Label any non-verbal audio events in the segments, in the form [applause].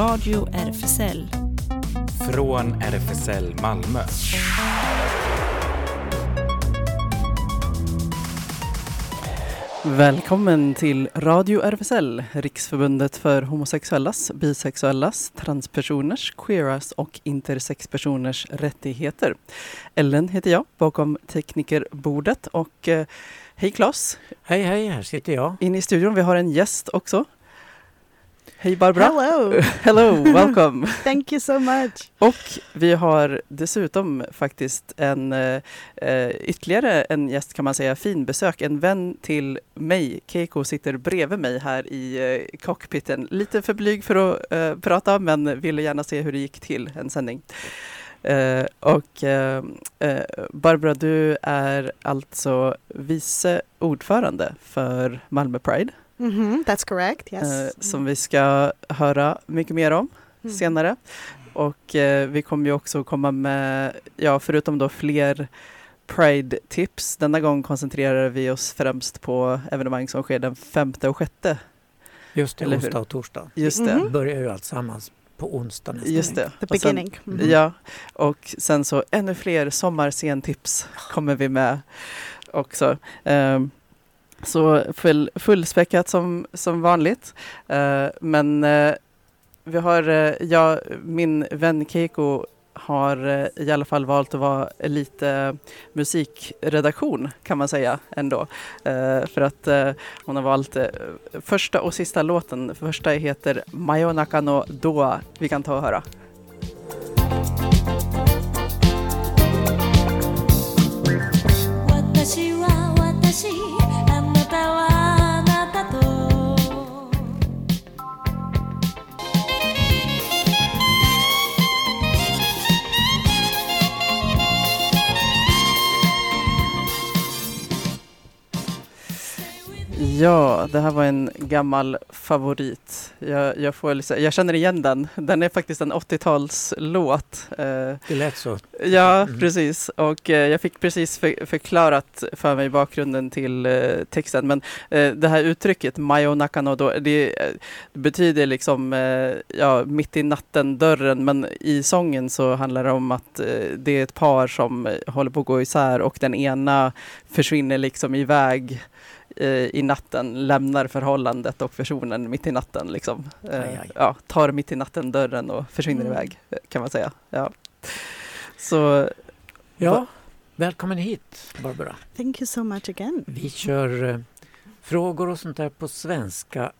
Radio RFSL. Från RFSL Malmö. Välkommen till Radio RFSL, Riksförbundet för homosexuellas, bisexuellas, transpersoners, queeras och intersexpersoners rättigheter. Ellen heter jag bakom teknikerbordet och eh, hej Claes! Hej hej, här sitter jag. Inne i studion, vi har en gäst också. Hej Barbara! Hello! [laughs] Hello, welcome! [laughs] Thank you so much! Och vi har dessutom faktiskt en eh, eh, ytterligare en gäst kan man säga, finbesök. En vän till mig, Keiko, sitter bredvid mig här i eh, cockpiten. Lite för blyg för att eh, prata men ville gärna se hur det gick till en sändning. Eh, och eh, eh, Barbara, du är alltså vice ordförande för Malmö Pride. Mm -hmm, that's correct, yes. eh, som vi ska höra mycket mer om Mm. senare. Och eh, vi kommer ju också komma med, ja förutom då fler Pride-tips. Denna gång koncentrerar vi oss främst på evenemang som sker den femte och sjätte. Just det, Eller hur? onsdag och torsdag. Just det. Mhm. Börjar ju alltsammans på onsdag nästa Just det. The Och sen- beginning. Mhm. Ja, och sen så ännu fler sommarscentips kommer vi med också. Ehm, så full, fullspäckat som, som vanligt. Uh, men uh, vi har, eh, uh, ja, min vän Keiko har i alla fall valt att vara lite musikredaktion kan man säga ändå. För att hon har valt första och sista låten. Första heter Mayonaka no Doa. Vi kan ta och höra. Ja, det här var en gammal favorit. Jag, jag, får, liksom- jag känner igen den. Den är faktiskt en 80-talslåt. Eh, Det lät så. ja, Mm. precis. Och eh, jag fick precis för, förklarat för mig bakgrunden till eh, texten. Men eh, det här uttrycket, Mayo Nakano, då, det, det betyder liksom ja, mitt i natten-dörren. Men i sången så handlar det om att det är ett par som håller på att gå isär och den ena försvinner liksom iväg i natten, lämnar förhållandet och personen mitt i natten. Liksom. Eh, Aj, aj. Ja, tar mitt i natten dörren och försvinner Mm. iväg, eh, kan man säga. Ja. Så Ja, välkommen hit Barbara. Thank you so much again. Vi kör eh, frågor och sånt där på svenska.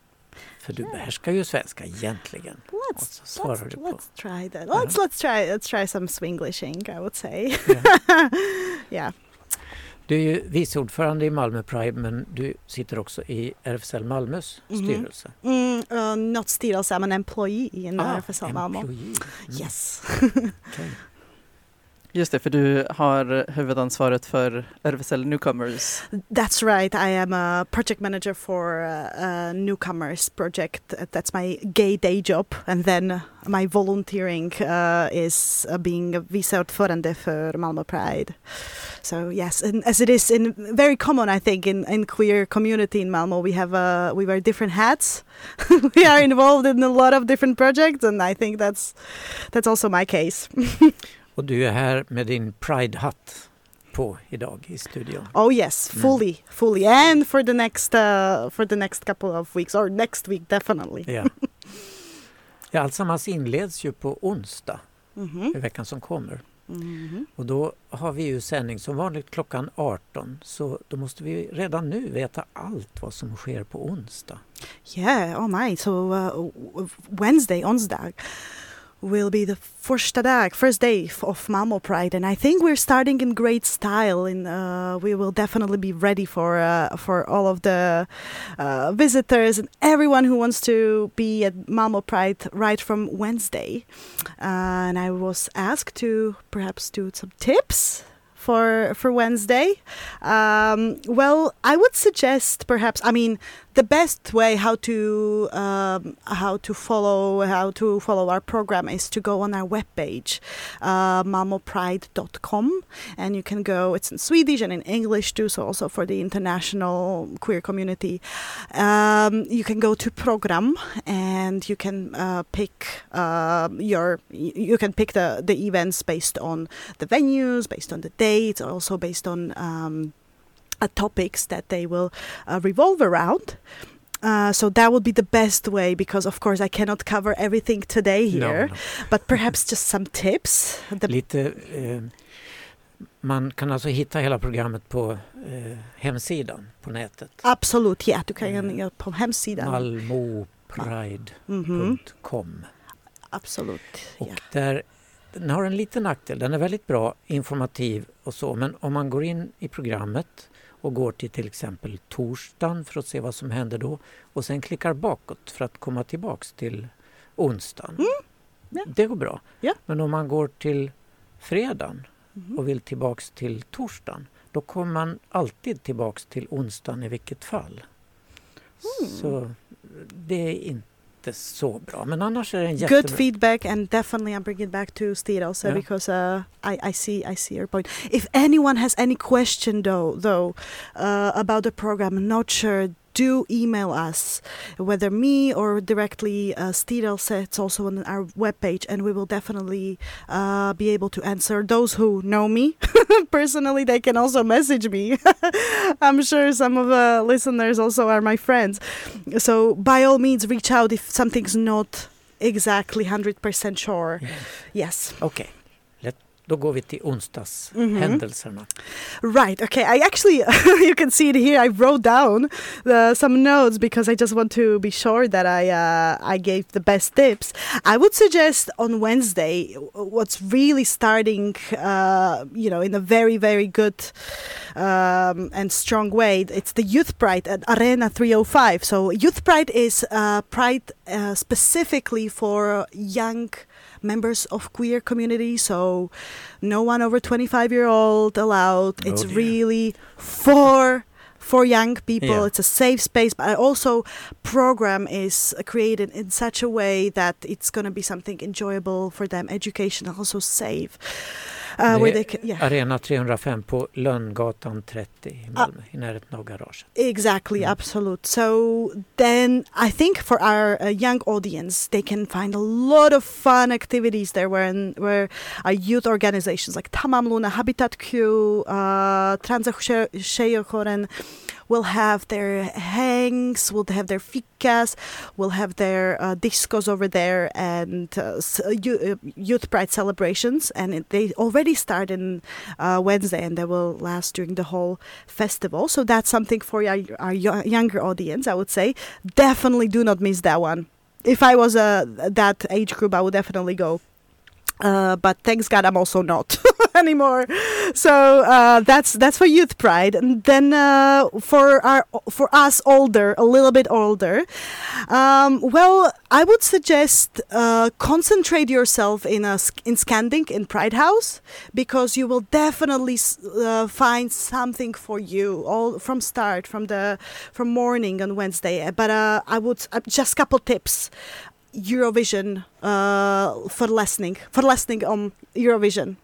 För du behärskar ju svenska egentligen. Let's, let's, du på. let's try that. Let's let's try let's try some swinglishing, I would say. Ja. [laughs] yeah. Du är ju vice ordförande i Malmö Pride men du sitter också i RFSL Malmös Mhm. styrelse. Mm, uh, not styrelse, I'm an employee in Ah, RFSL Malmö. employee. Mm, Yes. okej. Just det, för du har huvudansvaret för RFSL Newcomers. That's right. I am a project manager for uh, a newcomers project. That's my gay day job, and then my volunteering uh, is uh, being vice ordförande för Malmö Pride. So yes, and as it is in very common, I think in, in queer community in Malmo, we have uh, we wear different hats. [laughs] we are involved in a lot of different projects, and I think that's that's also my case. [laughs] Och du är här med din Pride-hatt på idag i studion. Oh yes, Mm. fully, fully, and for the next uh, for the next couple of weeks or next week definitely. Ja. Ja, alltsammans inleds ju på onsdag Mhm. i veckan som kommer. Mhm. Och då har vi ju sändning som vanligt klockan 18 så då måste vi redan nu veta allt vad som sker på onsdag. Yeah, oh my. So uh, Wednesday, onsdag, will be the dag, first day of Malmo Pride, and I think we're starting in great style. And uh, we will definitely be ready for uh, for all of the uh, visitors and everyone who wants to be at Malmo Pride right from Wednesday. Uh, and I was asked to perhaps do some tips for for Wednesday. Um, well, I would suggest perhaps. I mean, the best way how to um, how to follow how to follow our program is to go on our webpage, uh, mamopride.com, and you can go. It's in Swedish and in English too, so also for the international queer community. Um, you can go to program and you can uh, pick uh, your you can pick the the events based on the venues, based on the dates, also based on um, topics that they will uh, revolve around. Uh, so that would be the best way because, of course, I cannot cover everything today here. No, no. But perhaps just some tips. The Lite, eh, man kan alltså hitta hela programmet på eh, hemsidan på nätet. Absolut, ja. Du kan Eh, gå på hemsidan. malmopride.com Mhm, Absolut. Och Ja. där, den har en liten nackdel, den är väldigt bra, informativ och så, men om man går in i programmet och går till till exempel torsdagen för att se vad som händer då och sen klickar bakåt för att komma tillbaks till onsdagen. Mm, ja. Det går bra. Ja. Men om man går till fredagen Mhm. och vill tillbaks till torsdagen då kommer man alltid tillbaks till onsdagen i vilket fall. Mm. Så det är inte så bra. Men annars är det en jättebra... Good feedback, and definitely I'm bringing it back to Steve also Yeah. because uh, I, I see I see your point. If anyone has any question though though uh, about the program, I'm not sure. Do email us, whether me or directly uh, Steve Else. It's also on our webpage, and we will definitely uh, be able to answer. Those who know me [laughs] personally, they can also message me. [laughs] I'm sure some of the listeners also are my friends. So by all means, reach out if something's not exactly 100% sure. Ja. Yes. Lätt- då går vi till Mhm. Right. Okay. I actually, [laughs] you can see it here. I wrote down the, some notes because I just want to be sure that I uh, I gave the best tips. I would suggest on Wednesday what's really starting, uh, you know, in a very very good um, and strong way. It's the Youth Pride at Arena 305. So Youth Pride is uh, pride uh, specifically for young members of queer community. So no one over 25 year old allowed. Oh, it's Oh, dear. really for for young people. Yeah. It's a safe space, but also program is created in such a way that it's going to be something enjoyable for them, educational, also safe. Uh, where they can, yeah. Arena 305 på Lönngatan 30 i Malmö, i närheten av garaget. Exactly, Mm. absolute. So then I think for our uh, young audience, they can find a lot of fun activities there where, where our youth organizations like Tamam Luna, Habitat Q, uh, Tjejojoren will have their hangs, will have their fikas, will have their uh, discos over there and uh, uh, uh, youth pride celebrations. And they already start in uh, Wednesday and they will last during the whole festival. So that's something for our, our younger audience, I would say. Definitely do not miss that one. If I was uh, that age group, I would definitely go. Uh, but thanks God, I'm also not [laughs] anymore. So uh, that's that's for Youth Pride, and then uh, for our for us older, a little bit older. Um, well, I would suggest uh, concentrate yourself in a in Scandic in Pride House because you will definitely uh, find something for you all from start from the from morning on Wednesday. But uh, I would just couple tips. Eurovision uh, for listening for listening on Eurovision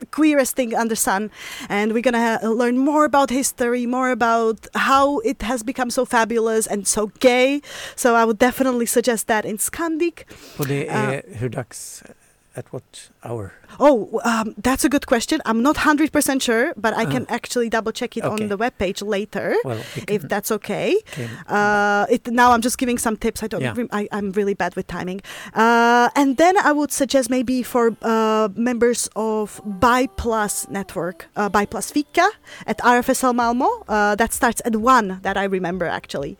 the queerest thing under sun and we're gonna ha- learn more about history more about how it has become so fabulous and so gay so I would definitely suggest that in Scandic Och det Uh, är hur dags? At what hour? Oh um, that's a good question I'm not 100% sure but I can Uh, actually double check it okay. on the webpage later Well, we if that's okay Uh, it now I'm just giving some tips. I don't. Yeah. Rem- I, I'm really bad with timing. Uh, and then I would suggest maybe for uh, members of Bi Plus network, uh, Bi Plus Fika at RFSL Malmo. Uh, that starts at one. That I remember actually.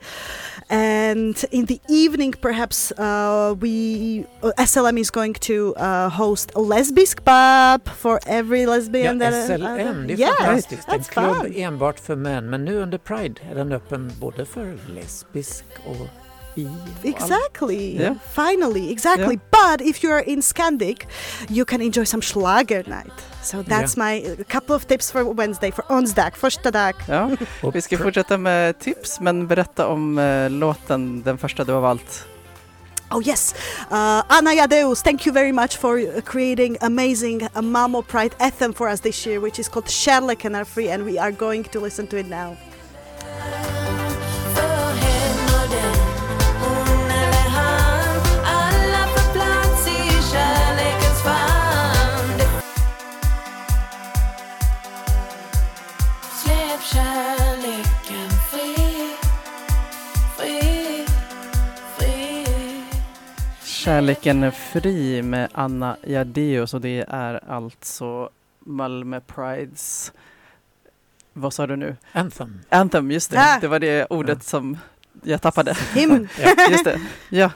And in the evening, perhaps uh, we uh, SLM is going to uh, host a lesbisk pub for every lesbian. Ja, SLM, det är yeah, fantastiskt. En that's klubb fun. enbart för män. Men nu under Pride är den öppen både för lesbisk och. Exactly. Yeah. Finally, exactly. But if you're in Scandic, you can enjoy some Schlager night. So that's my a couple of tips for Wednesday, for onsdag, första dag. Ja, vi ska fortsätta med tips, men berätta om eh, låten, den första du har valt. Oh yes, uh, Anna Jadeus, thank you very much for uh, creating amazing uh, Malmo Pride anthem for us this year, which is called Kärleken är fri, and we are going to listen to it now. Kärleken är fri med Anna Jadeus och det är alltså Malmö Prides, vad sa du nu? Anthem. Anthem, just det. Ah. Det var det ordet som jag tappade. Him. [laughs] Just det. Ja,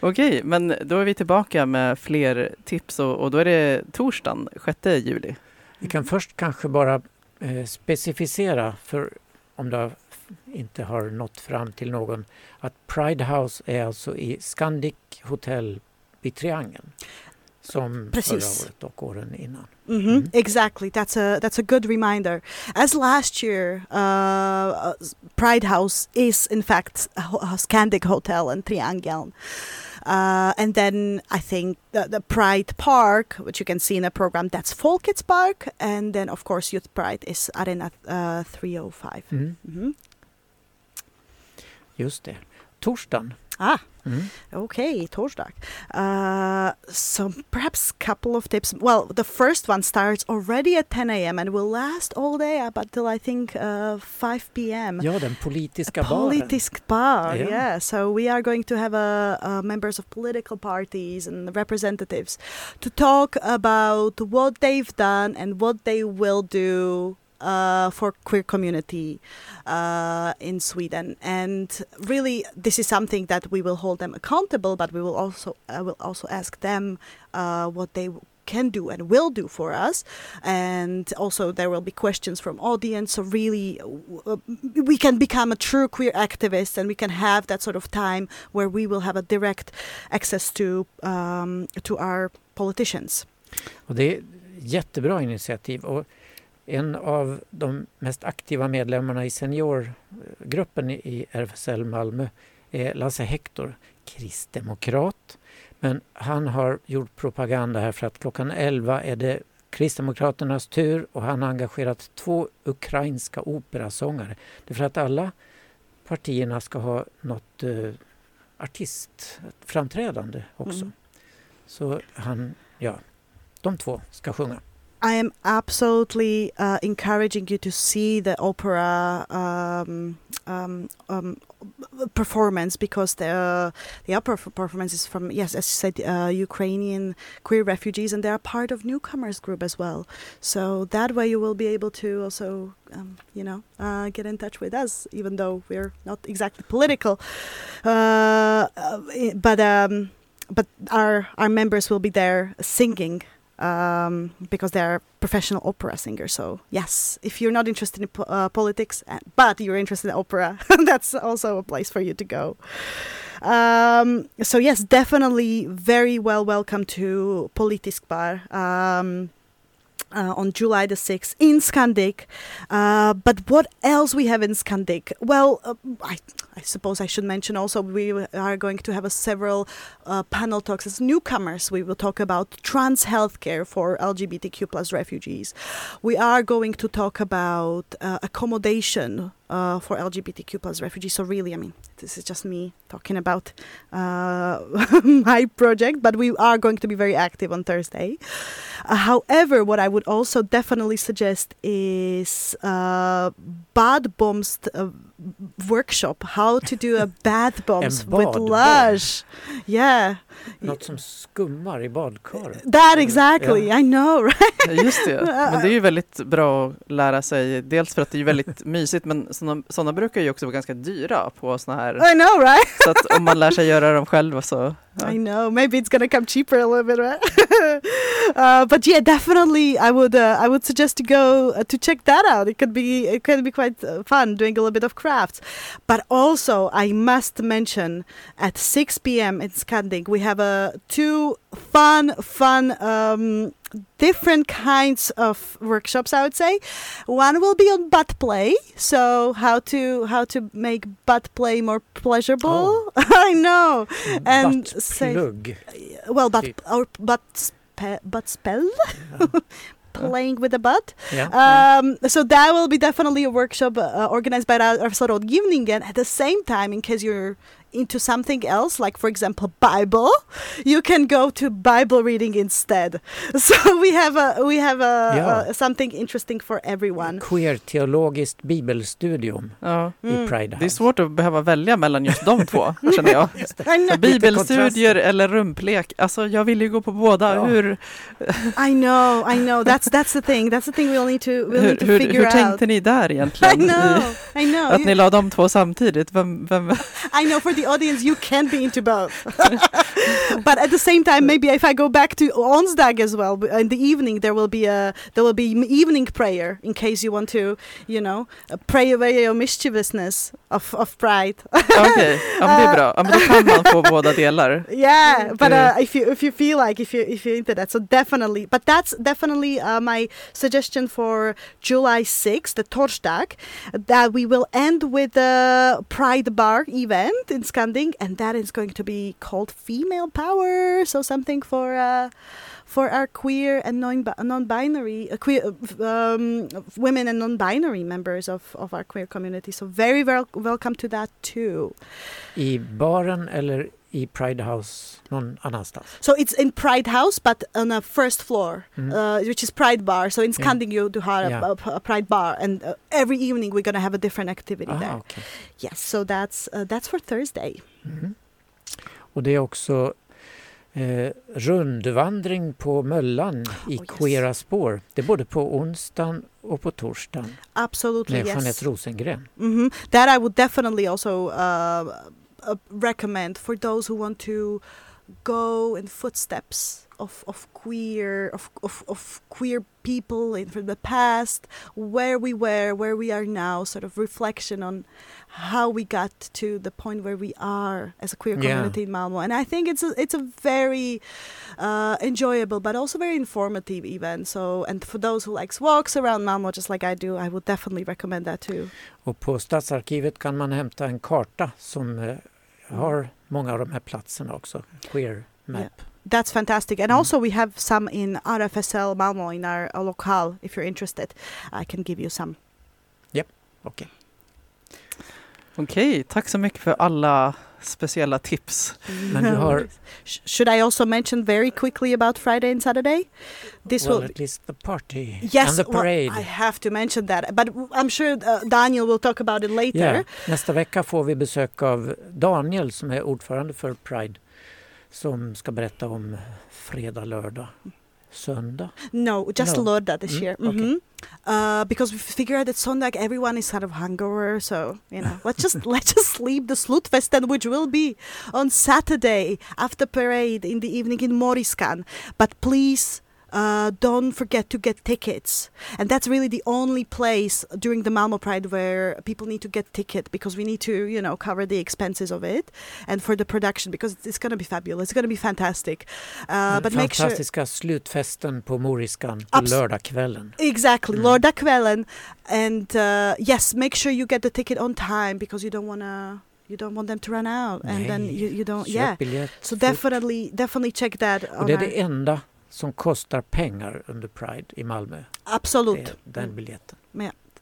okej, men då är vi tillbaka med fler tips och, och då är det torsdagen 6 juli. Vi kan först kanske bara eh, specificera, för om det har- inte har nått fram till någon, att Pride House är alltså i Scandic Hotel vid Triangeln. Som Precis. förra året och åren innan. hmm Mm. Exactly. That's a that's a good reminder. As last year, uh, Pride House is in fact a, Scandic Hotel in Triangeln. Uh, and then I think the, the Pride Park, which you can see in the program, that's Folkets Park. And then, of course, Youth Pride is Arena uh, 305. Mm. Mhm. Just det. Torsdagen. Ah, Mm. okay, torsdag. Uh, so perhaps a couple of tips. Well, the first one starts already at 10 a.m. and will last all day up until I think uh, 5 p.m. Ja, den politiska baren. politisk bar, Yeah. yeah. So we are going to have uh, uh, members of political parties and representatives to talk about what they've done and what they will do uh, for queer community uh, in Sweden. And really, this is something that we will hold them accountable, but we will also I will also ask them uh, what they can do and will do for us and also there will be questions from audience so really we can become a true queer activist and we can have that sort of time where we will have a direct access to um, to our politicians Och det är jättebra initiativ. Och en av de mest aktiva medlemmarna i seniorgruppen i RFSL Malmö är Lasse Hector, kristdemokrat. Men han har gjort propaganda här för att klockan 11 är det Kristdemokraternas tur och han har engagerat två ukrainska operasångare. Det är för att alla partierna ska ha något eh, artistframträdande också. Mm. Så han, ja, de två ska sjunga. I am absolutely uh, encouraging you to see the opera um, um, um, performance because the the opera performance is from yes, as you said, uh, Ukrainian queer refugees, and they are part of newcomers group as well. So that way, you will be able to also, um, you know, uh, get in touch with us, even though we're not exactly political. Uh, uh, but um, but our our members will be there singing um, because they are professional opera singers. So yes, if you're not interested in po- uh, politics, uh, but you're interested in opera, [laughs] that's also a place for you to go. Um, so yes, definitely very well welcome to Politisk Bar. Um, uh, on July the 6th in Scandic. Uh, but what else we have in Scandic? Well, uh, I, I suppose I should mention also we are going to have a several uh, panel talks as newcomers. We will talk about trans healthcare for LGBTQ plus refugees. We are going to talk about uh, accommodation uh, for LGBTQ plus refugees. So really, I mean, this is just me talking about uh, [laughs] my project, but we are going to be very active on Thursday. Uh, however, what I would also definitely suggest is uh, bad bombs uh, workshop. How to do a bath [laughs] bombs with lush. Yeah, Något som skummar i badkaret. that exactly. Ja. I know, right? Ja, Just det, men det är ju [laughs] väldigt bra att lära sig. Dels för att det är väldigt [laughs] mysigt, men sådana, sådana brukar ju också vara ganska dyra på sådana här. I know, right? Så att om man lär sig göra dem själv så... I know. Maybe it's gonna come cheaper a little bit, right? [laughs] uh, but yeah, definitely, I would uh, I would suggest to go uh, to check that out. It could be it could be quite uh, fun doing a little bit of crafts. But also, I must mention at 6 p.m. in Skandik we have a two fun fun. Um, different kinds of workshops i would say one will be on butt play so how to how to make butt play more pleasurable [laughs] i know and say- Buttplugg. well but or but spe- but spell [laughs] playing with the butt Ja. um, so that will be definitely a workshop uh, organized by Arvsla Rådgivningen. At the same time, in case you're into something else, like for example Bible, you can go to Bible reading instead. [laughs] So we have a we have a, Ja. uh, something interesting for everyone. Queer-teologiskt bibelstudium Ja. i Mm. Pride Det är House. svårt att behöva välja mellan just de två, [laughs] känner jag. [laughs] I Bibelstudier eller rumplek. Alltså jag vill ju gå på båda. Ja. Hur, I know, I know. That's that's the thing. That's the thing we'll need to we'll hur, need to hur, figure hur out. tänkte ni där I egentligen? know, I know. Att You- ni la de två samtidigt? Vem, vem, I know for the audience you can be into both. [laughs] but at the same time, maybe if I go back to onsdag as well, in the evening there will be a there will be evening prayer in case you want to, you know, uh, pray away your mischievousness of, of pride. Okej, [laughs] ja, men det är bra. Ja, men då kan man få [laughs] båda delar. yeah, but uh, if you if you feel like if you if you're into that, so definitely. But that's definitely uh, my suggestion for July 6th, the Torsdag, that we will end with a Pride Bar event in Skanding, and that is going to be called Female Power. So something for. Uh, for our queer and non non-binary uh, queer uh, um, women and non-binary members of, of our queer community, so very wel- welcome to that too. I baren eller i Pride House någon annanstans? So it's in Pride House, but on a first floor, Mm. uh, which is Pride Bar. So in Yeah. Skanding, you do have Yeah. a, a, Pride Bar, and uh, every evening we're gonna have a different activity Ah, there. okej. Yes, so that's uh, that's for Thursday. Mhm. Och det är också eh, rundvandring på Möllan i Oh, yes. queera spår. Det är både på onsdagen och på torsdagen Absolutely, med yes. Jeanette Rosengren. hmm That I would definitely also uh, uh, recommend for those who want to go in footsteps of, of queer of, of, of queer people in from the past, where we were, where we are now, sort of reflection on how we got to the point where we are as a queer Yeah. community in Malmo. And I think it's a it's a very uh, enjoyable but also very informative event. So and for those who likes walks around Malmo just like I do, I would definitely recommend that too. Och på Stadsarkivet kan man hämta en karta som eh, har många av de här platserna också. Queer map. Yeah. That's fantastic. And Mm. also we have some in RFSL Malmo in our, our local if you're interested. I can give you some. Okej. Okej, tack så mycket för alla speciella tips. Men du har- Sh- Should I also mention very quickly about Friday and Saturday? This well, will at least the party Yes, and the well, parade. I have to mention that, but I'm sure uh, Daniel will talk about it later. Ja, nästa vecka får vi besök av Daniel som är ordförande för Pride som ska berätta om fredag, lördag, söndag. No, just No. Lorda this Mm, year. okay. Mhm. Uh, because we figured out that Sondag everyone is kind of hungover, so you know, let's just [laughs] let's just leave the Slutfesten, which will be on Saturday after parade in the evening in Moriskan. But please. Uh, don't forget to get tickets, and that's really the only place during the Malmo Pride where people need to get ticket because we need to, you know, cover the expenses of it and for the production because it's going to be fabulous. It's going to be fantastic. Uh, but make sure fantastiska slutfesten på Moriskan på Abs- lördagskvällen. Exactly, Mm. Lordakvällen, and uh, yes, make sure you get the ticket on time because you don't wanna, you don't want them to run out, and then you, you don't, yeah. biljett So definitely, definitely check that. Och det är det enda som kostar pengar under Pride i Malmö. Absolut, den biljetten.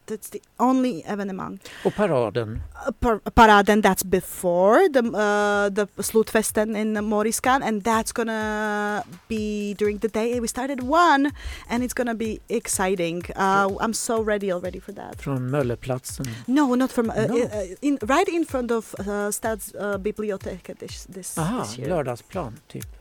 that's the only evenemang. Och paraden. Uh, par- paraden that's before the uh, the Slutfesten in Moriskan, and that's gonna be during the day. We start at one, and it's gonna be exciting. Uh, I'm so ready already for that. Från Mölleplatsen. No, not from uh, No. uh, in right in front of uh, Stadsbiblioteket this this, Aha, this year. lördagsplan typ.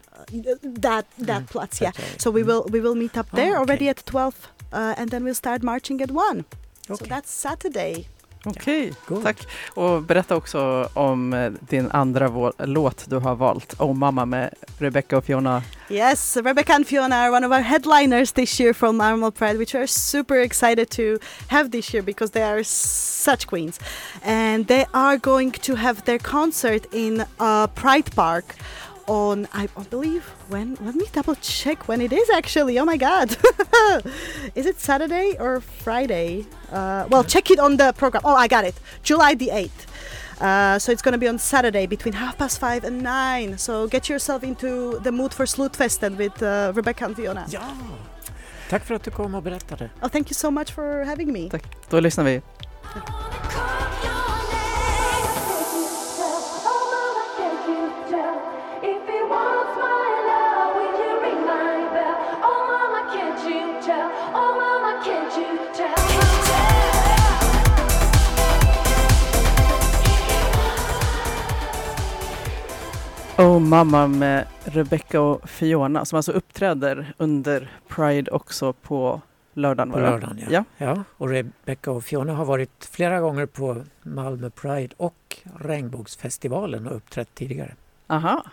That that Mm, plats, yeah. vet. So we will we will meet up there Ah, already at twelve, uh, and then we'll start marching at one. So that's Saturday. Okej, God. tack. Och berätta också om eh, din andra vå- låt du har valt, Oh mamma med Rebecca och Fiona. Yes, Rebecca and Fiona are one of our headliners this year from Malmo Pride, which we're super excited to have this year because they are such queens. And they are going to have their concert in uh, Pride Park on, I believe, when? Let me double check when it is actually. Oh my god. [laughs] is it Saturday or Friday? Uh, well, check it on the program. Oh, I got it. July the 8th. Uh, so it's going to be on Saturday between half past five and nine. So get yourself into the mood for Slutfesten with uh, Rebecca and Fiona. Ja! Tack för att du kom och berättade. Oh, thank you so much for having me. Tack. Då lyssnar vi. Oh mamma med Rebecca och Fiona som alltså uppträder under Pride också på lördagen. På lördagen, ja. Ja. ja. Och Rebecca och Fiona har varit flera gånger på Malmö Pride och Regnbågsfestivalen och uppträtt tidigare. Aha.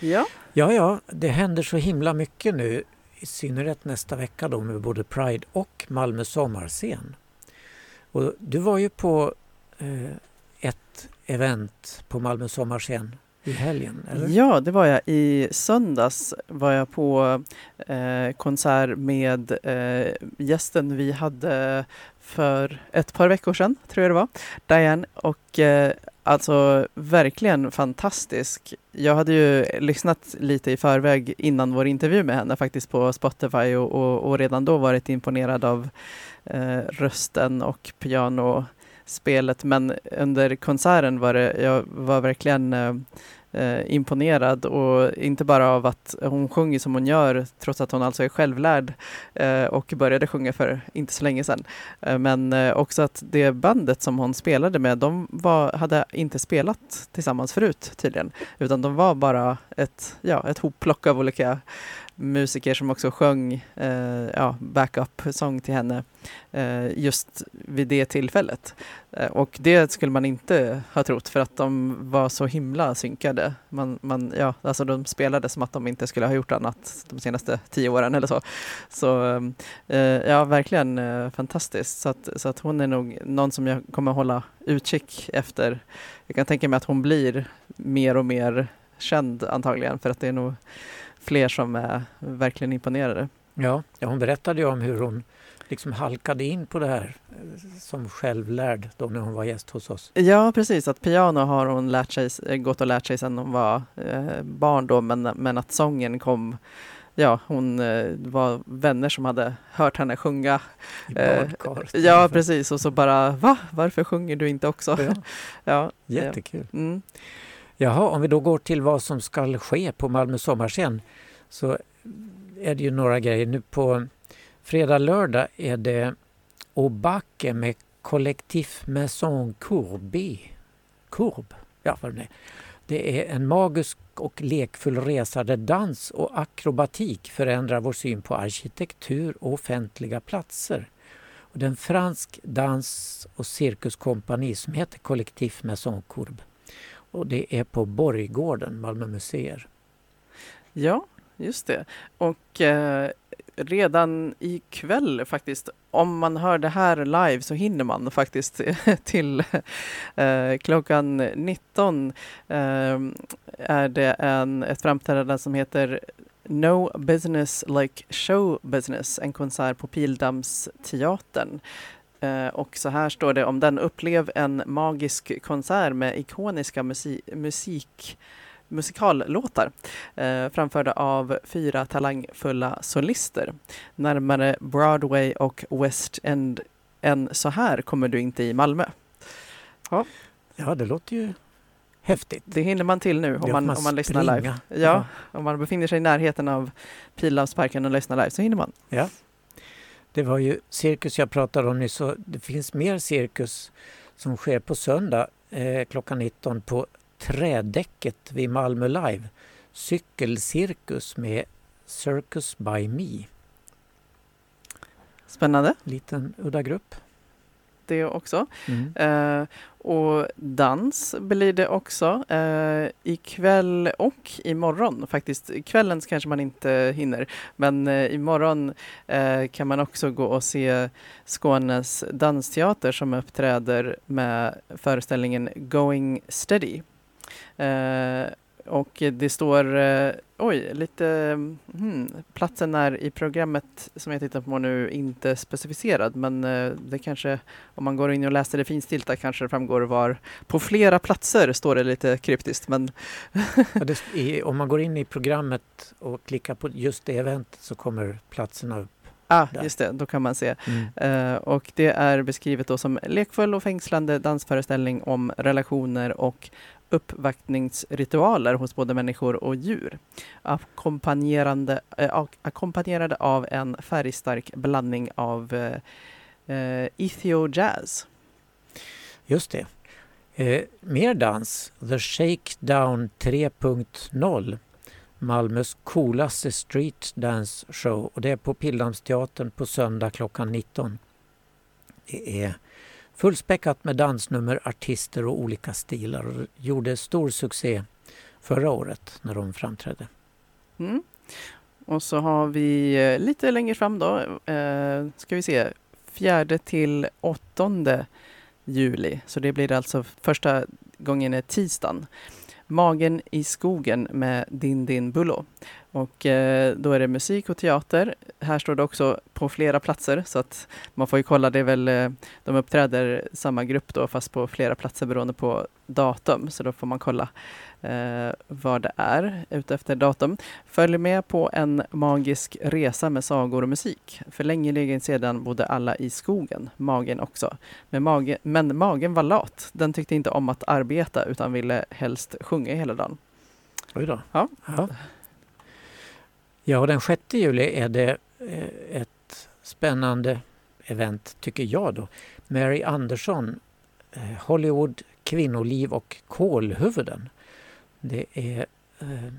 Ja. Ja, ja, det händer så himla mycket nu. I synnerhet nästa vecka då med både Pride och Malmö sommarscen. Och du var ju på eh, ett event på Malmö sommarscen i helgen, eller? Ja, det var jag. I söndags var jag på eh, konsert med eh, gästen vi hade för ett par veckor sedan, tror jag det var, Diane. Och eh, alltså verkligen fantastisk. Jag hade ju lyssnat lite i förväg innan vår intervju med henne faktiskt på Spotify och, och, och redan då varit imponerad av eh, rösten och pianospelet. Men under konserten var det, jag var verkligen eh, eh, imponerad och inte bara av att hon sjunger som hon gör trots att hon alltså är självlärd eh, och började sjunga för inte så länge sedan. Eh, men eh, också att det bandet som hon spelade med, de var, hade inte spelat tillsammans förut tydligen, utan de var bara ett, ja, ett hopplock av olika musiker som också sjöng eh, ja, backup-sång till henne eh, just vid det tillfället. Eh, och det skulle man inte ha trott för att de var så himla synkade. Man, man, ja, alltså de spelade som att de inte skulle ha gjort annat de senaste tio åren eller så. Så eh, eh ja, verkligen eh, fantastiskt. Så att, så att hon är nog någon som jag kommer hålla utkik efter. Jag kan tänka mig att hon blir mer och mer känd antagligen för att det är nog fler som är verkligen imponerade. Ja, ja hon berättade ju om hur hon liksom halkade in på det här eh, som självlärd då när hon var gäst hos oss. Ja, precis. Att piano har hon lärt sig, eh, gått och lärt sig sedan hon var eh, barn då, men, men att sången kom Ja, hon eh, var vänner som hade hört henne sjunga. I Eh, badkaret. Ja, precis. Och så bara, va? Varför sjunger du inte också? Ja, [laughs] Ja, jättekul. mm. Jaha, om vi då går till vad som ska ske på Malmö sommarscen så är det ju några grejer. Nu på fredag, lördag är det Obake med Collectif Maison Courbe. Courbe, ja vad det är. Det är en magisk och lekfull resa där dans och akrobatik förändrar vår syn på arkitektur och offentliga platser. Och det är en fransk dans och cirkuskompani som heter Collectif Maison Courbe. Och det är på Borggården, Malmö museer. ja just det. Och eh, redan ikväll faktiskt, om man hör det här live så hinner man faktiskt [laughs] till eh, klockan 19 eh, är det en, ett framträdande som heter No Business Like Show Business, en konsert på Pildammsteatern. Eh, och så här står det om den. Upplev en magisk konsert med ikoniska musi- musik musikallåtar eh, framförda av fyra talangfulla solister. Närmare Broadway och West End än så här kommer du inte i Malmö. Ja, det låter ju häftigt. Det hinner man till nu om får man, om man lyssnar live. springa. Ja, om man befinner sig i närheten av Pildammsparken och lyssnar live så hinner man. Ja. Det var ju cirkus jag pratade om nyss. så Det finns mer cirkus som sker på söndag eh, klockan 19 på Trädäcket vid Malmö Live. Cykelcirkus med Circus by Me. Spännande. Liten udda grupp. Det också. Mm. Eh, och dans blir det också eh, ikväll och imorgon. Faktiskt kvällen kanske man inte hinner, men eh, imorgon kan man också gå och se Skånes dansteater som uppträder med föreställningen Going Steady. Och det står, eh, oj, lite, hmm, platsen är i programmet som jag tittar på nu inte specificerad, men eh, det kanske, om man går in och läser det finstilta kanske det framgår var, på flera platser står det lite kryptiskt, men [laughs] i, om man går in i programmet och klickar på just det eventet så kommer platserna upp. ah, Där. just det, då kan man se. Mm. Eh, och det är beskrivet då som lekfull och fängslande dansföreställning om relationer och uppvaktningsritualer hos både människor och djur. Ackompanjerande, äh, ackompanjerade av en färgstark blandning av äh, ethio jazz. Just det. Eh, mer dans. The Shakedown 3.0. Malmös coolaste street dance show och det är på Pildammsteatern på söndag klockan 19. Det är fullspäckat med dansnummer, artister och olika stilar och gjorde stor succé förra året när de framträdde. Mm. Och så har vi eh, lite längre fram då, eh, ska vi se, fjärde till åttonde juli. Så det blir alltså första gången är tisdagen. Magen i skogen med Din Din Bullo. Och eh, då är det musik och teater. Här står det också på flera platser så att man får ju kolla, det är väl, eh, de uppträder samma grupp då fast på flera platser beroende på datum. Så då får man kolla eh, vad det är ute datum. Följ med på en magisk resa med sagor och musik. För länge länge sedan bodde alla i skogen, magen också. Men, mage, men magen var lat. Den tyckte inte om att arbeta utan ville helst sjunga hela dagen. Oj då. Ja. Ja, ja den 6 juli är det eh, ett spännande event tycker jag då. Mary Andersson, eh, Hollywood, kvinnoliv och kolhuvuden. Det är eh,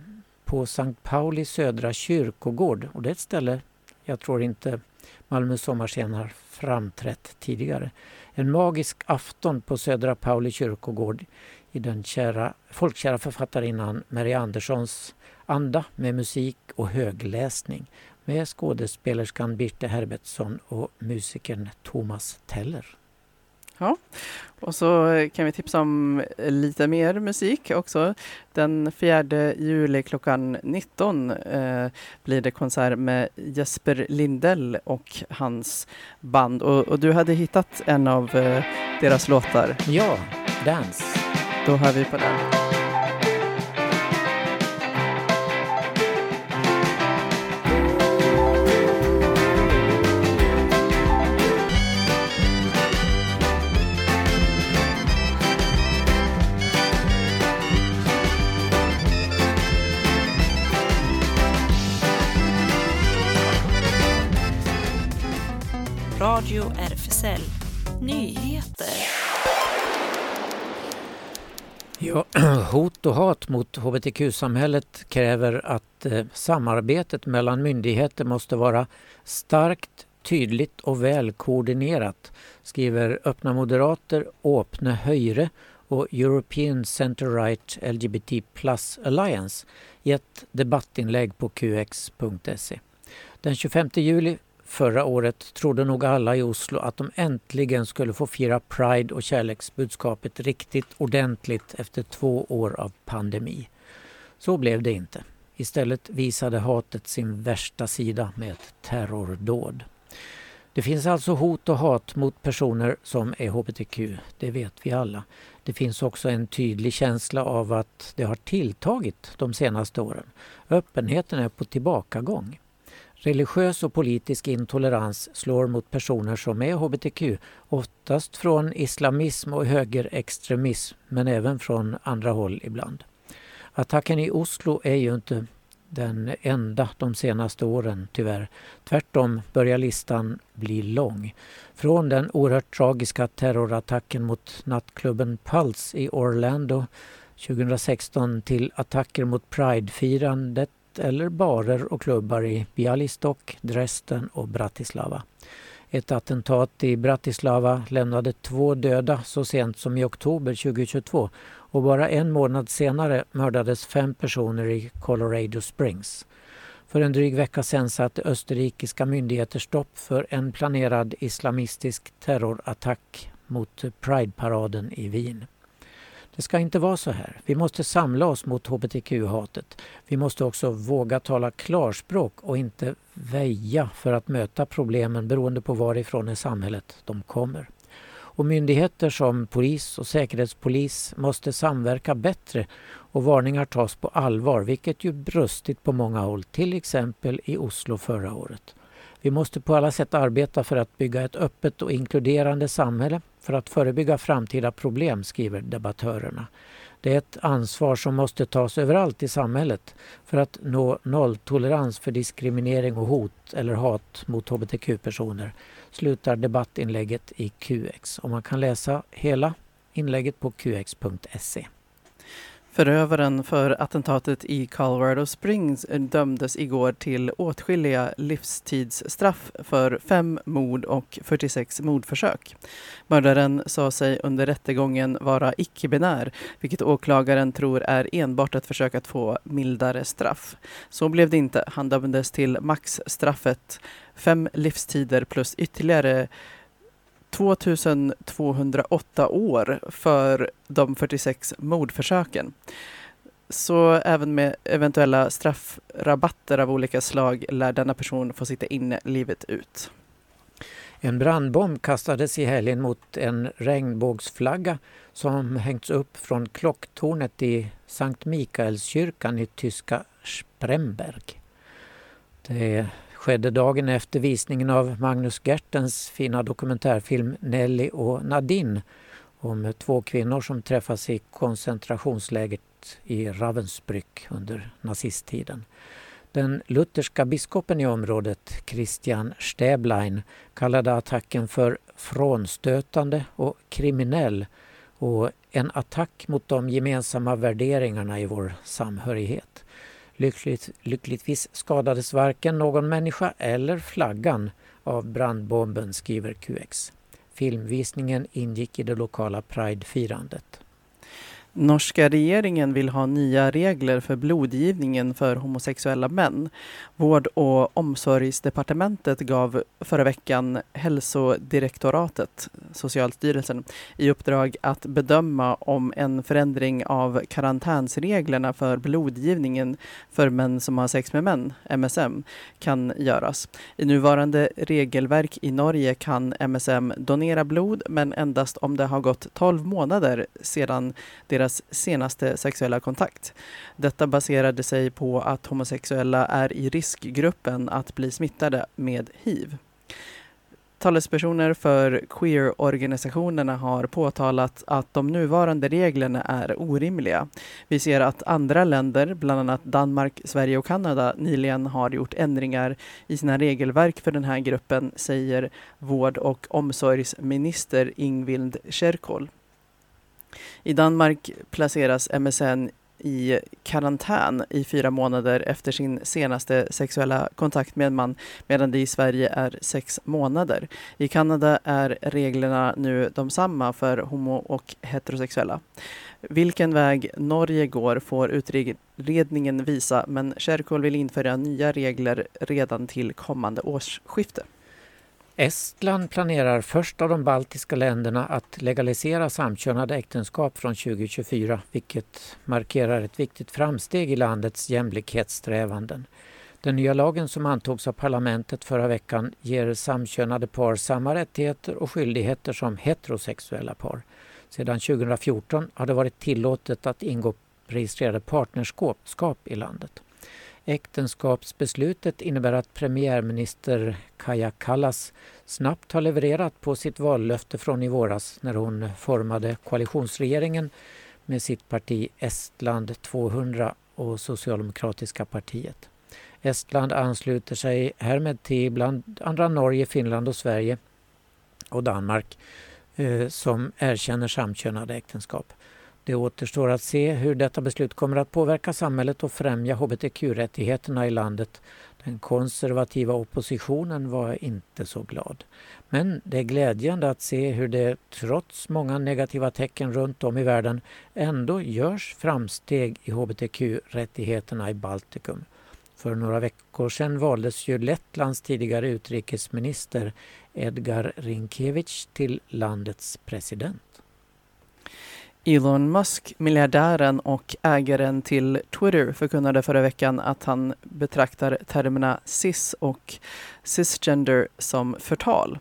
på Sankt Pauli södra kyrkogård och det är ett ställe jag tror inte Malmö sommarscen har framträtt tidigare. En magisk afton på Södra Pauli kyrkogård i den kära, folkkära författarinnan Mary Anderssons anda med musik och högläsning med skådespelerskan Birte Herbertsson och musikern Thomas Teller. Och så kan vi tipsa om lite mer musik också. Den 4 juli klockan 19 eh, blir det konsert med Jesper Lindell och hans band. Och, och du hade hittat en av eh, deras låtar. Ja, Dance. Då hör vi på den. Radio RFSL Nyheter. Ja, [clears throat] hot och hat mot hbtq-samhället kräver att eh, samarbetet mellan myndigheter måste vara starkt, tydligt och väl koordinerat, skriver Öppna Moderater, Åpne Höjre och European Center Right LGBT Plus Alliance i ett debattinlägg på qx.se. Den 25 juli Förra året trodde nog alla i Oslo att de äntligen skulle få fira Pride och kärleksbudskapet riktigt ordentligt efter två år av pandemi. Så blev det inte. Istället visade hatet sin värsta sida med ett terrordåd. Det finns alltså hot och hat mot personer som är hbtq, det vet vi alla. Det finns också en tydlig känsla av att det har tilltagit de senaste åren. Öppenheten är på tillbakagång. Religiös och politisk intolerans slår mot personer som är hbtq, oftast från islamism och högerextremism, men även från andra håll ibland. Attacken i Oslo är ju inte den enda de senaste åren, tyvärr. Tvärtom börjar listan bli lång. Från den oerhört tragiska terrorattacken mot nattklubben Pulse i Orlando 2016 till attacker mot Pride-firandet eller barer och klubbar i Bialystok, Dresden och Bratislava. Ett attentat i Bratislava lämnade två döda så sent som i oktober 2022 och bara en månad senare mördades fem personer i Colorado Springs. För en dryg vecka sedan satte österrikiska myndigheter stopp för en planerad islamistisk terrorattack mot Pride-paraden i Wien. Det ska inte vara så här. Vi måste samla oss mot hbtq-hatet. Vi måste också våga tala klarspråk och inte väja för att möta problemen beroende på varifrån i samhället de kommer. Och myndigheter som polis och säkerhetspolis måste samverka bättre och varningar tas på allvar, vilket ju brustit på många håll, till exempel i Oslo förra året. Vi måste på alla sätt arbeta för att bygga ett öppet och inkluderande samhälle för att förebygga framtida problem, skriver debattörerna. Det är ett ansvar som måste tas överallt i samhället för att nå nolltolerans för diskriminering och hot eller hat mot hbtq-personer, slutar debattinlägget i QX. Och man kan läsa hela inlägget på qx.se. Förövaren för attentatet i Colorado Springs dömdes igår till åtskilliga livstidsstraff för fem mord och 46 mordförsök. Mördaren sa sig under rättegången vara icke-binär, vilket åklagaren tror är enbart ett försök att få mildare straff. Så blev det inte. Han dömdes till maxstraffet fem livstider plus ytterligare 2208 år för de 46 mordförsöken. Så även med eventuella straffrabatter av olika slag lär denna person få sitta inne livet ut. En brandbomb kastades i helgen mot en regnbågsflagga som hängts upp från klocktornet i Sankt Mikaelskyrkan i tyska Spremberg. Det skedde dagen efter visningen av Magnus Gertens fina dokumentärfilm Nelly och Nadine om två kvinnor som träffas i koncentrationslägret i Ravensbrück under nazisttiden. Den lutherska biskopen i området, Christian Stäblein, kallade attacken för frånstötande och kriminell och en attack mot de gemensamma värderingarna i vår samhörighet. Lyckligt, lyckligtvis skadades varken någon människa eller flaggan av brandbomben, skriver QX. Filmvisningen ingick i det lokala pridefirandet. Norska regeringen vill ha nya regler för blodgivningen för homosexuella män. Vård och omsorgsdepartementet gav förra veckan hälsodirektoratet, Socialstyrelsen, i uppdrag att bedöma om en förändring av karantänsreglerna för blodgivningen för män som har sex med män, MSM, kan göras. I nuvarande regelverk i Norge kan MSM donera blod, men endast om det har gått 12 månader sedan deras senaste sexuella kontakt. Detta baserade sig på att homosexuella är i riskgruppen att bli smittade med hiv. Talespersoner för queer-organisationerna har påtalat att de nuvarande reglerna är orimliga. Vi ser att andra länder, bland annat Danmark, Sverige och Kanada, nyligen har gjort ändringar i sina regelverk för den här gruppen, säger vård och omsorgsminister Ingvild Kjerkol. I Danmark placeras MSN i karantän i fyra månader efter sin senaste sexuella kontakt med en man medan det i Sverige är sex månader. I Kanada är reglerna nu de samma för homo och heterosexuella. Vilken väg Norge går får utredningen visa men Kärkol vill införa nya regler redan till kommande årsskifte. Estland planerar först av de baltiska länderna att legalisera samkönade äktenskap från 2024 vilket markerar ett viktigt framsteg i landets jämlikhetssträvanden. Den nya lagen som antogs av parlamentet förra veckan ger samkönade par samma rättigheter och skyldigheter som heterosexuella par. Sedan 2014 har det varit tillåtet att ingå registrerade partnerskap i landet. Äktenskapsbeslutet innebär att premiärminister Kaja Kallas snabbt har levererat på sitt vallöfte från i våras när hon formade koalitionsregeringen med sitt parti Estland 200 och Socialdemokratiska partiet. Estland ansluter sig härmed till bland andra Norge, Finland och Sverige och Danmark eh, som erkänner samkönade äktenskap. Det återstår att se hur detta beslut kommer att påverka samhället och främja hbtq-rättigheterna i landet. Den konservativa oppositionen var inte så glad. Men det är glädjande att se hur det trots många negativa tecken runt om i världen ändå görs framsteg i hbtq-rättigheterna i Baltikum. För några veckor sedan valdes ju Lettlands tidigare utrikesminister Edgar Rinkevich till landets president. Elon Musk, miljardären och ägaren till Twitter, förkunnade förra veckan att han betraktar termerna cis och cisgender som förtal.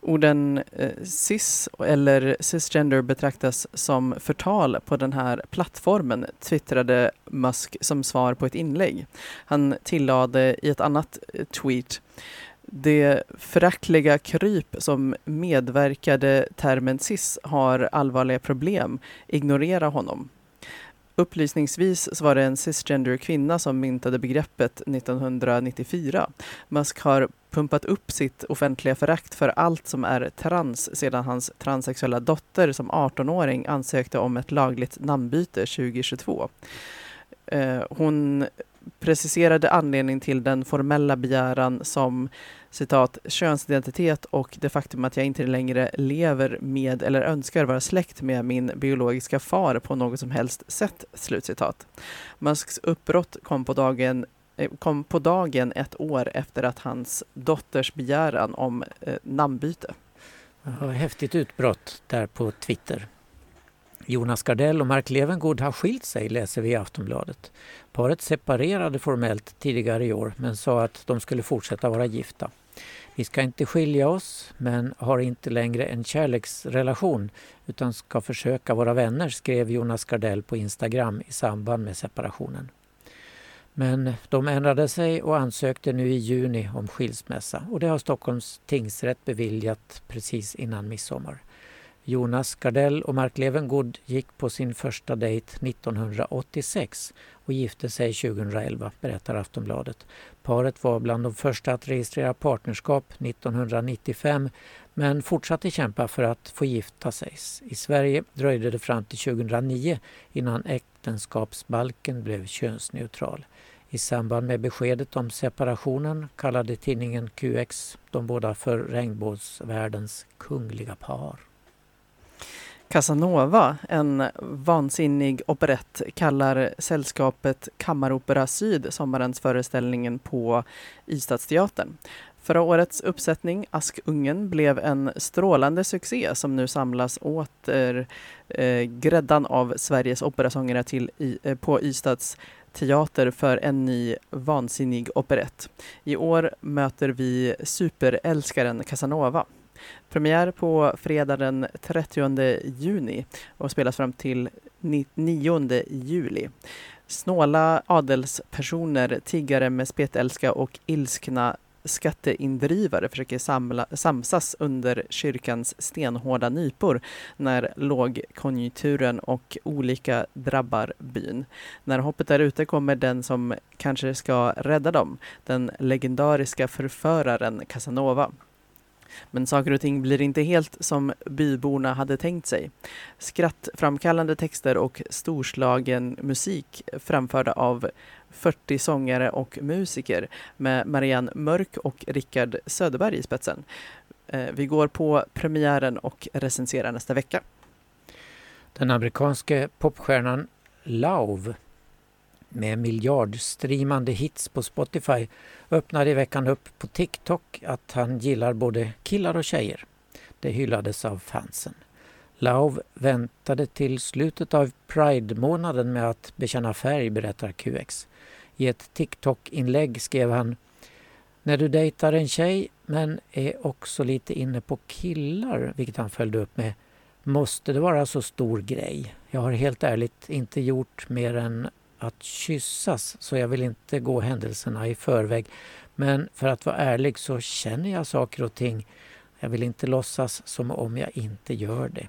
Orden eh, cis eller cisgender betraktas som förtal på den här plattformen, twittrade Musk som svar på ett inlägg. Han tillade i ett annat eh, tweet det föraktliga kryp som medverkade termen cis har allvarliga problem. Ignorera honom. Upplysningsvis så var det en cisgender kvinna som myntade begreppet 1994. Musk har pumpat upp sitt offentliga förakt för allt som är trans sedan hans transsexuella dotter som 18-åring ansökte om ett lagligt namnbyte 2022. Eh, hon preciserade anledning till den formella begäran som citat, könsidentitet och det faktum att jag inte längre lever med eller önskar vara släkt med min biologiska far på något som helst sätt. Slutcitat. Musks uppbrott kom på dagen eh, kom på dagen ett år efter att hans dotters begäran om eh, namnbyte. Häftigt utbrott där på Twitter. Jonas Gardell och Mark Levengood har skilt sig, läser vi i Aftonbladet. Paret separerade formellt tidigare i år men sa att de skulle fortsätta vara gifta. Vi ska inte skilja oss men har inte längre en kärleksrelation utan ska försöka vara vänner, skrev Jonas Gardell på Instagram i samband med separationen. Men de ändrade sig och ansökte nu i juni om skilsmässa och det har Stockholms tingsrätt beviljat precis innan midsommar. Jonas Gardell och Mark Levengood gick på sin första dejt 1986 och gifte sig 2011, berättar Aftonbladet. Paret var bland de första att registrera partnerskap 1995 men fortsatte kämpa för att få gifta sig. I Sverige dröjde det fram till 2009 innan äktenskapsbalken blev könsneutral. I samband med beskedet om separationen kallade tidningen QX de båda för regnbågsvärldens kungliga par. Casanova, en vansinnig operett, kallar sällskapet Kammaropera Syd sommarens föreställningen på Ystadsteatern. Förra årets uppsättning, Askungen, blev en strålande succé som nu samlas åter eh, gräddan av Sveriges operasångare till, i, eh, på Ystads teater för en ny vansinnig operett. I år möter vi superälskaren Casanova. Premiär på fredag den 30 juni och spelas fram till 9 juli. Snåla adelspersoner, tiggare med spetälska och ilskna skatteindrivare försöker samla, samsas under kyrkans stenhårda nypor när lågkonjunkturen och olika drabbar byn. När hoppet är ute kommer den som kanske ska rädda dem, den legendariska förföraren Casanova. Men saker och ting blir inte helt som byborna hade tänkt sig. Skrattframkallande texter och storslagen musik framförda av 40 sångare och musiker med Marianne Mörk och Rickard Söderberg i spetsen. Eh, vi går på premiären och recenserar nästa vecka. Den amerikanske popstjärnan Lauv med miljardstreamande hits på Spotify öppnade i veckan upp på TikTok att han gillar både killar och tjejer. Det hyllades av fansen. Lauv väntade till slutet av Pride-månaden med att bekänna färg, berättar QX. I ett TikTok-inlägg skrev han När du dejtar en tjej men är också lite inne på killar, vilket han följde upp med Måste det vara så stor grej? Jag har helt ärligt inte gjort mer än att kyssas så jag vill inte gå händelserna i förväg. Men för att vara ärlig så känner jag saker och ting. Jag vill inte låtsas som om jag inte gör det.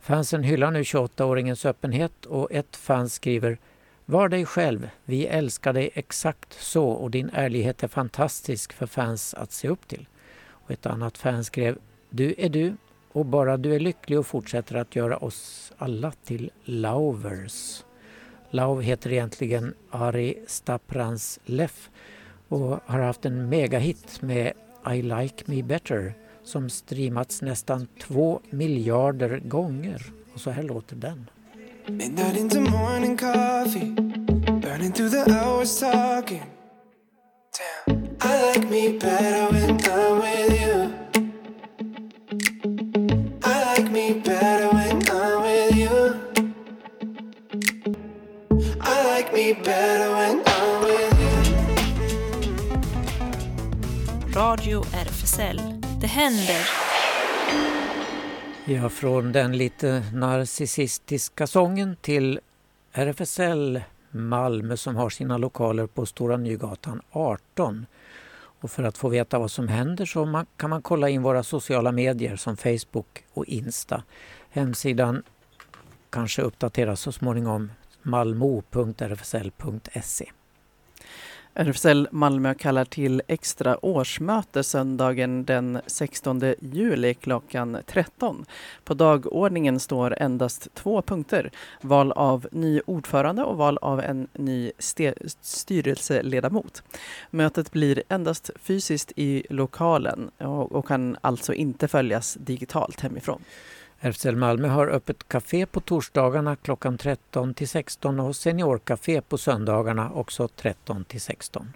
Fansen hyllar nu 28-åringens öppenhet och ett fan skriver Var dig själv, vi älskar dig exakt så och din ärlighet är fantastisk för fans att se upp till. Och ett annat fan skrev Du är du och bara du är lycklig och fortsätter att göra oss alla till lovers. Lau heter egentligen Ari Staprans Leff och har haft en megahit med I like me better som streamats nästan två miljarder gånger. Och så här låter den. Midnight into morning coffee, burning through the hours talking. Damn, I like me better when I'm with you. I like me better Radio RFSL. Det händer. Ja, från den lite narcissistiska sången till RFSL Malmö som har sina lokaler på Stora Nygatan 18. Och för att få veta vad som händer så man, kan man kolla in våra sociala medier som Facebook och Insta. Hemsidan kanske uppdateras så småningom malmo.rfsl.se. RFSL Malmö kallar till extra årsmöte söndagen den 16 juli klockan 13. På dagordningen står endast två punkter. Val av ny ordförande och val av en ny styrelseledamot. Mötet blir endast fysiskt i lokalen och, och kan alltså inte följas digitalt hemifrån. RFSL Malmö har öppet café på torsdagarna klockan 13 till 16 och seniorkafé på söndagarna också 13 till 16.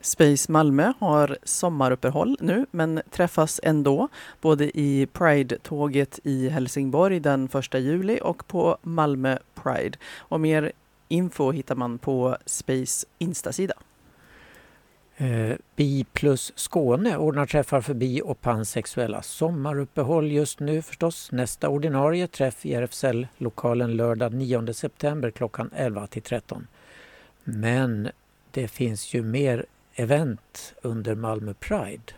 Space Malmö har sommaruppehåll nu men träffas ändå både i Pride-tåget i Helsingborg den 1 juli och på Malmö Pride. Och mer info hittar man på Space Instasida. Eh, Bi plus Skåne ordnar träffar för bi och pansexuella. Sommaruppehåll just nu förstås. Nästa ordinarie träff i RFSL-lokalen lördag 9 september klockan 11 till 13. Men det finns ju mer event under Malmö Pride.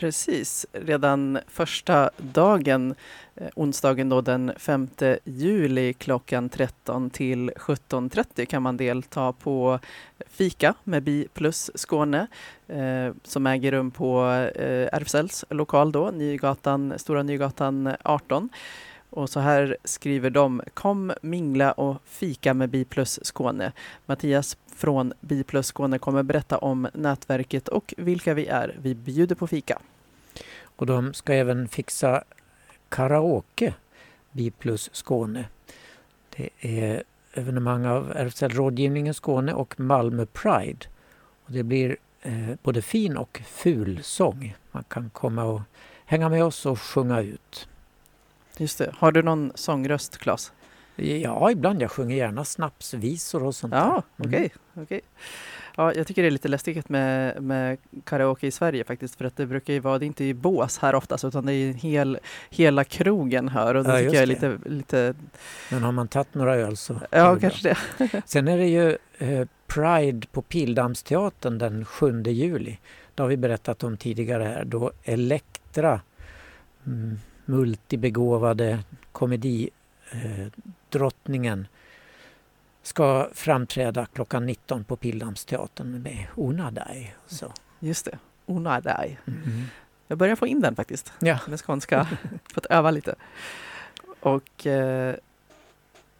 Precis, redan första dagen, eh, onsdagen då den 5 juli klockan 13 till 17.30 kan man delta på fika med Bi plus Skåne eh, som äger rum på eh, RFSLs lokal då, Nygatan, Stora Nygatan 18. Och så här skriver de, kom mingla och fika med Bi plus Skåne. Mattias från Bi plus Skåne kommer berätta om nätverket och vilka vi är. Vi bjuder på fika. Och de ska även fixa karaoke, Bi plus Skåne. Det är evenemang av RFSL Rådgivningen Skåne och Malmö Pride. Och det blir eh, både fin och ful sång. Man kan komma och hänga med oss och sjunga ut. Just det. Har du någon sångröst, Claes? Ja, ibland. Jag sjunger gärna snapsvisor och sånt Ja, där. okej. Mm. okej. Ja, jag tycker det är lite läskigt med, med karaoke i Sverige faktiskt, för att det brukar ju vara, det är inte i bås här oftast, utan det är hel, hela krogen hör och det Ja, tycker jag är det. lite, lite Men har man tagit några öl så... det ja bra. kanske det. [laughs] Sen är det ju eh, Pride på Pildammsteatern den 7 juli. Det har vi berättat om tidigare här. Då Elektra, mm, multibegåvade komedidrottningen, eh, drottningen, ska framträda klockan 19 på Pildammsteatern med Ona Dai. Så. Just det. Ona dai. Mm. Jag börjar få in den faktiskt, Ja, med skånska. Fått öva lite. Och eh,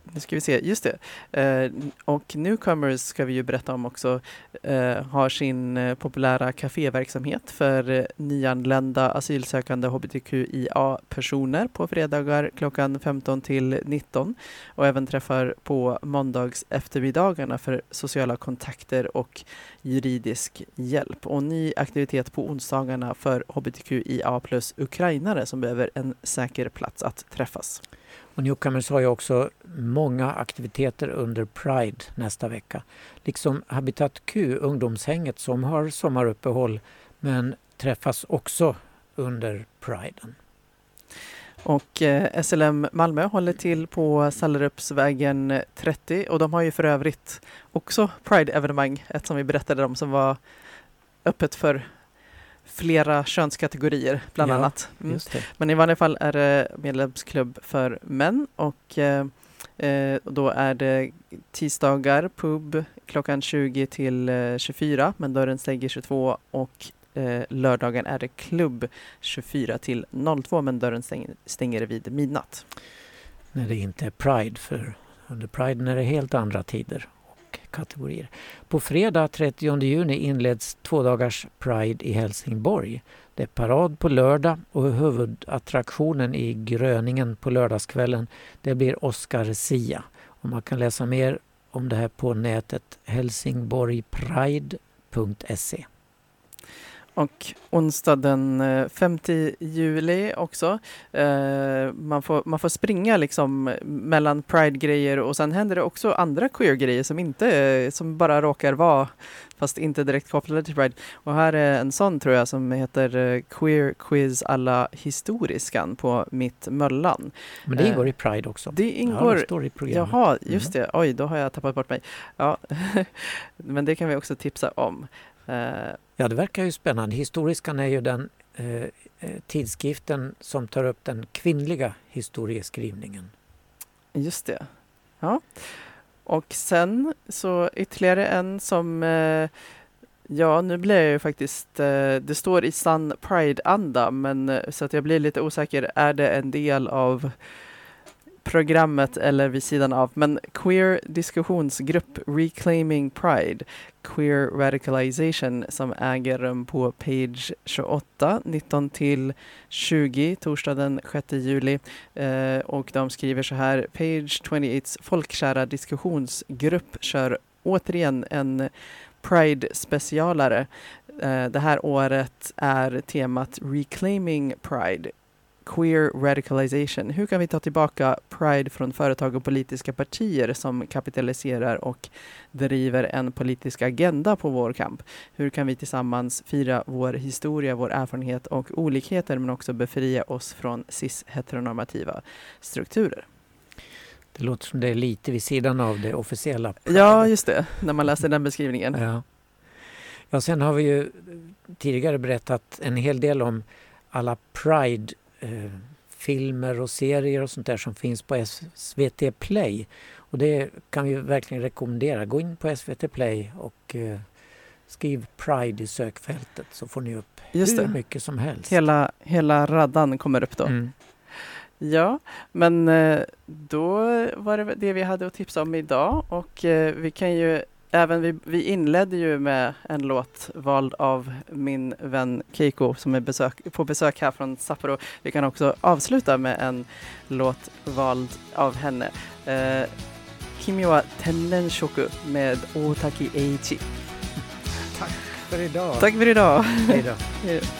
nu ska vi se, just det. Eh, och Newcomers ska vi ju berätta om också. Eh, har sin eh, populära kaféverksamhet för eh, nyanlända asylsökande hbtqia-personer på fredagar klockan 15 till 19 och även träffar på måndags eftermiddagarna för sociala kontakter och juridisk hjälp. Och ny aktivitet på onsdagarna för hbtqia plus ukrainare som behöver en säker plats att träffas och Newcomers har ju också många aktiviteter under Pride nästa vecka. Liksom Habitat Q, ungdomshänget som har sommaruppehåll men träffas också under Priden. Och eh, SLM Malmö håller till på Sallerupsvägen 30 och de har ju för övrigt också Pride-evenemang, ett som vi berättade om som var öppet för flera könskategorier bland Ja, annat. Mm. Men i vanliga fall är det medlemsklubb för män och eh, eh, då är det tisdagar pub klockan 20 till eh, 24 men dörren stänger 22 och eh, lördagen är det klubb 24 till 02 men dörren stänger, stänger vid midnatt. När det inte är Pride, för under Pride är det helt andra tider kategorier. På fredag 30 juni inleds två dagars Pride i Helsingborg. Det är parad på lördag och huvudattraktionen i Gröningen på lördagskvällen det blir Oscar Sia. Och man kan läsa mer om det här på nätet helsingborgpride.se. Och onsdag den eh, 5 juli också. Eh, man, får, man får springa liksom mellan Pride-grejer och sen händer det också andra queer-grejer som, inte, eh, som bara råkar vara fast inte direkt kopplade till Pride. Och här är en sån tror jag som heter eh, Queer Quiz alla historiskan på Mitt Möllan. Men det Eh, ingår i Pride också. Det Ja, ingår det står i programmet. Jaha, just Mm. det. Oj, då har jag tappat bort mig. Ja, [laughs] men det kan vi också tipsa om. Eh, ja, det verkar ju spännande. Historiskan är ju den eh, eh, tidskriften som tar upp den kvinnliga historieskrivningen. just det. Ja. Och sen så ytterligare en som eh, Ja, nu blir jag ju faktiskt, eh, det står i sann Pride-anda, men eh, så att jag blir lite osäker. Är det en del av programmet eller vid sidan av? Men Queer diskussionsgrupp Reclaiming Pride, Queer Radicalization som äger rum på page 28, 19 till 20, torsdag den 6 juli. Eh, och de skriver så här, Page 28s folkkära diskussionsgrupp kör återigen en Pride-specialare. Eh, det här året är temat Reclaiming Pride. Queer radicalization. Hur kan vi ta tillbaka Pride från företag och politiska partier som kapitaliserar och driver en politisk agenda på vår kamp? Hur kan vi tillsammans fira vår historia, vår erfarenhet och olikheter men också befria oss från cis-heteronormativa strukturer? Det låter som det är lite vid sidan av det officiella. Pride. Ja, just det, när man läser den beskrivningen. Ja. ja, sen har vi ju tidigare berättat en hel del om alla Pride eh, filmer och serier och sånt där som finns på SVT Play. Och det kan vi verkligen rekommendera. Gå in på SVT Play och eh, skriv Pride i sökfältet så får ni upp Just hur det. mycket som helst. Hela, hela raddan kommer upp då. Mm. Ja, men eh, då var det det vi hade att tipsa om idag och eh, vi kan ju även vi, vi inledde ju med en låt vald av min vän Keiko som är besök, på besök här från Sapporo. Vi kan också avsluta med en låt vald av henne. Eh, Kimi wa tennen shoku med Otaki Eiichi. För idag. Tack för idag! Hej då. [laughs]